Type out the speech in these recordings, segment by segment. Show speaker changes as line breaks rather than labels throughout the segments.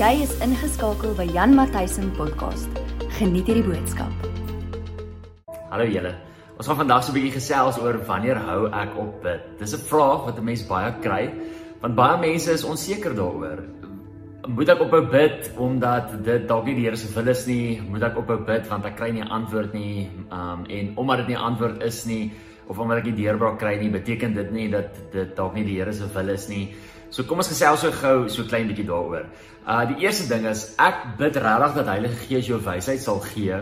Jy is ingeskakel by Jan Matthysen podcast. Geniet hierdie boodskap.
Hallo julle. Ons gaan vandag so 'n bietjie gesels oor wanneer hou ek op bid. Dis 'n vraag wat 'n mens baie kry, want baie mense is onseker daaroor. Moet ek ophou bid omdat dit dalk nie die Here se wil is nie? Moet ek ophou bid want ek kry nie 'n antwoord nie? Um en omdat dit nie 'n antwoord is nie of omdat ek nie deurbraak kry nie, beteken dit nie dat dit dalk nie die Here se wil is nie. So kom ons gesels so gou so klein bietjie daaroor. Uh die eerste ding is ek bid regtig dat Heilige Gees jou wysheid sal gee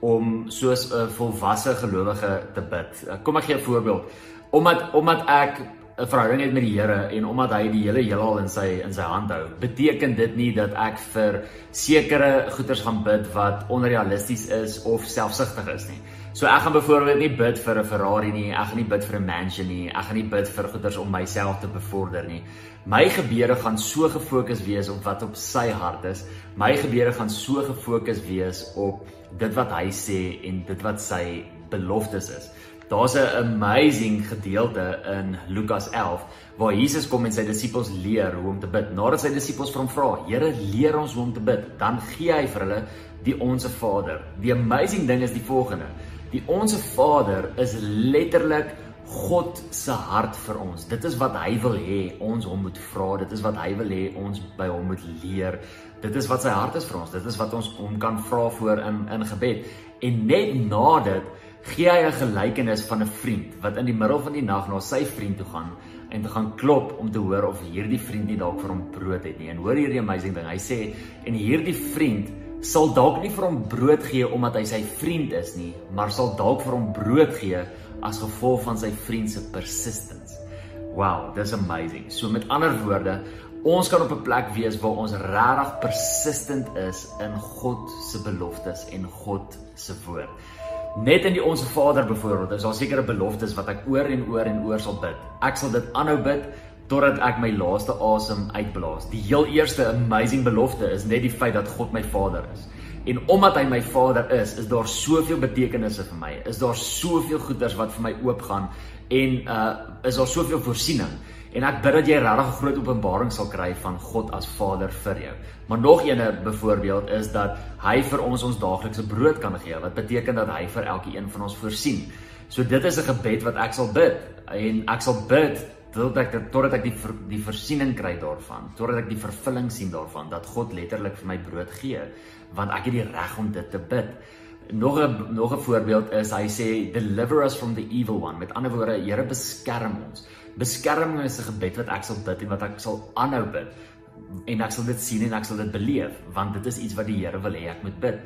om soos 'n volwasse gelowige te bid. Uh, kom ek gee 'n voorbeeld. Omdat omdat ek 'n verhouding het met die Here en omdat hy die hele heelal in sy in sy hand hou, beteken dit nie dat ek vir sekere goeders gaan bid wat onrealisties is of selfsugtig is nie. So ek gaan byvoorbeeld nie bid vir 'n Ferrari nie, ek gaan nie bid vir 'n mansion nie, ek gaan nie bid vir goederes om myself te bevorder nie. My gebede gaan so gefokus wees op wat op sy hart is. My gebede gaan so gefokus wees op dit wat hy sê en dit wat sy beloftes is. Daar's 'n amazing gedeelte in Lukas 11 waar Jesus kom en sy disippels leer hoe om te bid. Nadat sy disippels vir hom vra, "Here, leer ons hoe om te bid." Dan gee hy vir hulle die Onse Vader. Die amazing ding is die volgende. Die Onse Vader is letterlik God se hart vir ons. Dit is wat hy wil hê ons hom moet vra. Dit is wat hy wil hê ons by hom moet leer. Dit is wat sy hart is vir ons. Dit is wat ons hom kan vra voor in in gebed. En net na dit gee hy 'n gelykenis van 'n vriend wat in die middel van die nag na sy vriend toe gaan en te gaan klop om te hoor of hierdie vriend nie dalk vir hom brood het nie. En hoor hierdie amazing ding. Hy sê en hierdie vriend sal dalk nie vir hom brood gee omdat hy sy vriend is nie, maar sal dalk vir hom brood gee as gevolg van sy vriend se persistence. Wow, dis amazing. So met ander woorde, ons kan op 'n plek wees waar ons regtig persistent is in God se beloftes en God se woord. Net in die Onse Vader byvoorbeeld, is daar sekere beloftes wat ek oor en oor en oor sal bid. Ek sal dit aanhou bid totdat ek my laaste asem uitblaas. Die heel eerste amazing belofte is net die feit dat God my Vader is. En omdat hy my Vader is, is daar soveel betekenisse vir my. Is daar soveel goeders wat vir my oopgaan en uh is daar soveel voorsiening. En ek bid dat jy regtig 'n groot openbaring sal kry van God as Vader vir jou. Maar nog eene byvoorbeeld is dat hy vir ons ons daaglikse brood kan gee, wat beteken dat hy vir elkeen van ons voorsien. So dit is 'n gebed wat ek sal bid en ek sal bid totdat ek totdat ek die ver, die voorsiening kry daarvan, totdat ek die vervulling sien daarvan dat God letterlik vir my brood gee, want ek het die reg om dit te bid. Nog 'n nog 'n voorbeeld is hy sê deliver us from the evil one. Met ander woorde, Here beskerm ons. Beskerming is 'n gebed wat ek sal bid en wat ek sal aanhou bid. En ek sal dit sien en ek sal dit beleef want dit is iets wat die Here wil hê ek moet bid.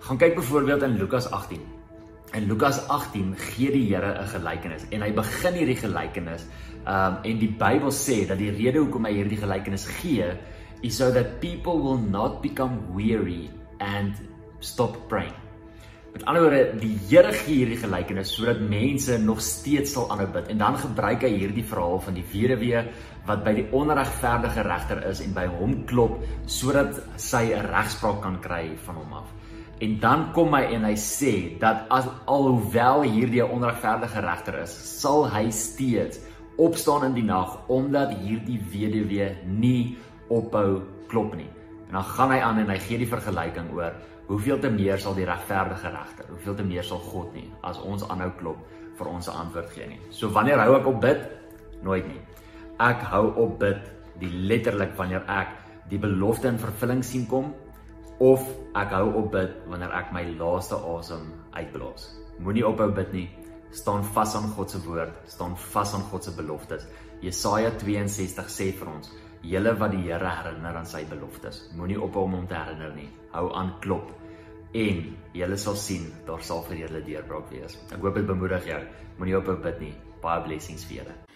Gaan kyk byvoorbeeld in Lukas 18. In Lukas 18 gee die Here 'n gelykenis en hy begin hierdie gelykenis um en die Bybel sê dat die rede hoekom hy hierdie gelykenis gee is so that people will not become weary and stop praying. Met ander woorde, die Here gee hierdie gelykenis sodat mense nog steeds sal aanhou bid en dan gebruik hy hierdie verhaal van die weduwee wat by die onregverdige regter is en by hom klop sodat sy 'n regspraak kan kry van hom af. En dan kom hy en hy sê dat as alhoewel hierdie 'n onregverdige regter is, sal hy steeds opstaan in die nag omdat hierdie weduwee nie ophou klop nie. En dan gaan hy aan en hy gee die vergelyking oor hoeveel te meer sal die regverdige regter, hoeveel te meer sal God nie as ons aanhou klop vir ons 'n antwoord gee nie. So wanneer hou ek op bid? Nooit nie. Ek hou op bid die letterlik wanneer ek die belofte in vervulling sien kom of ek hou op bid wanneer ek my laaste asem uitblaas. Moenie ophou bid nie. Staan vas aan God se woord, staan vas aan God se beloftes. Jesaja 62 sê vir ons: "Julle wat die Here herinner aan sy beloftes, moenie ophou om hom te herinner nie. Hou aan klop en julle sal sien daar sal vir julle deurbraak wees." Ek hoop dit bemoedig jou. Moenie ophou bid nie. Baie blessings vir julle.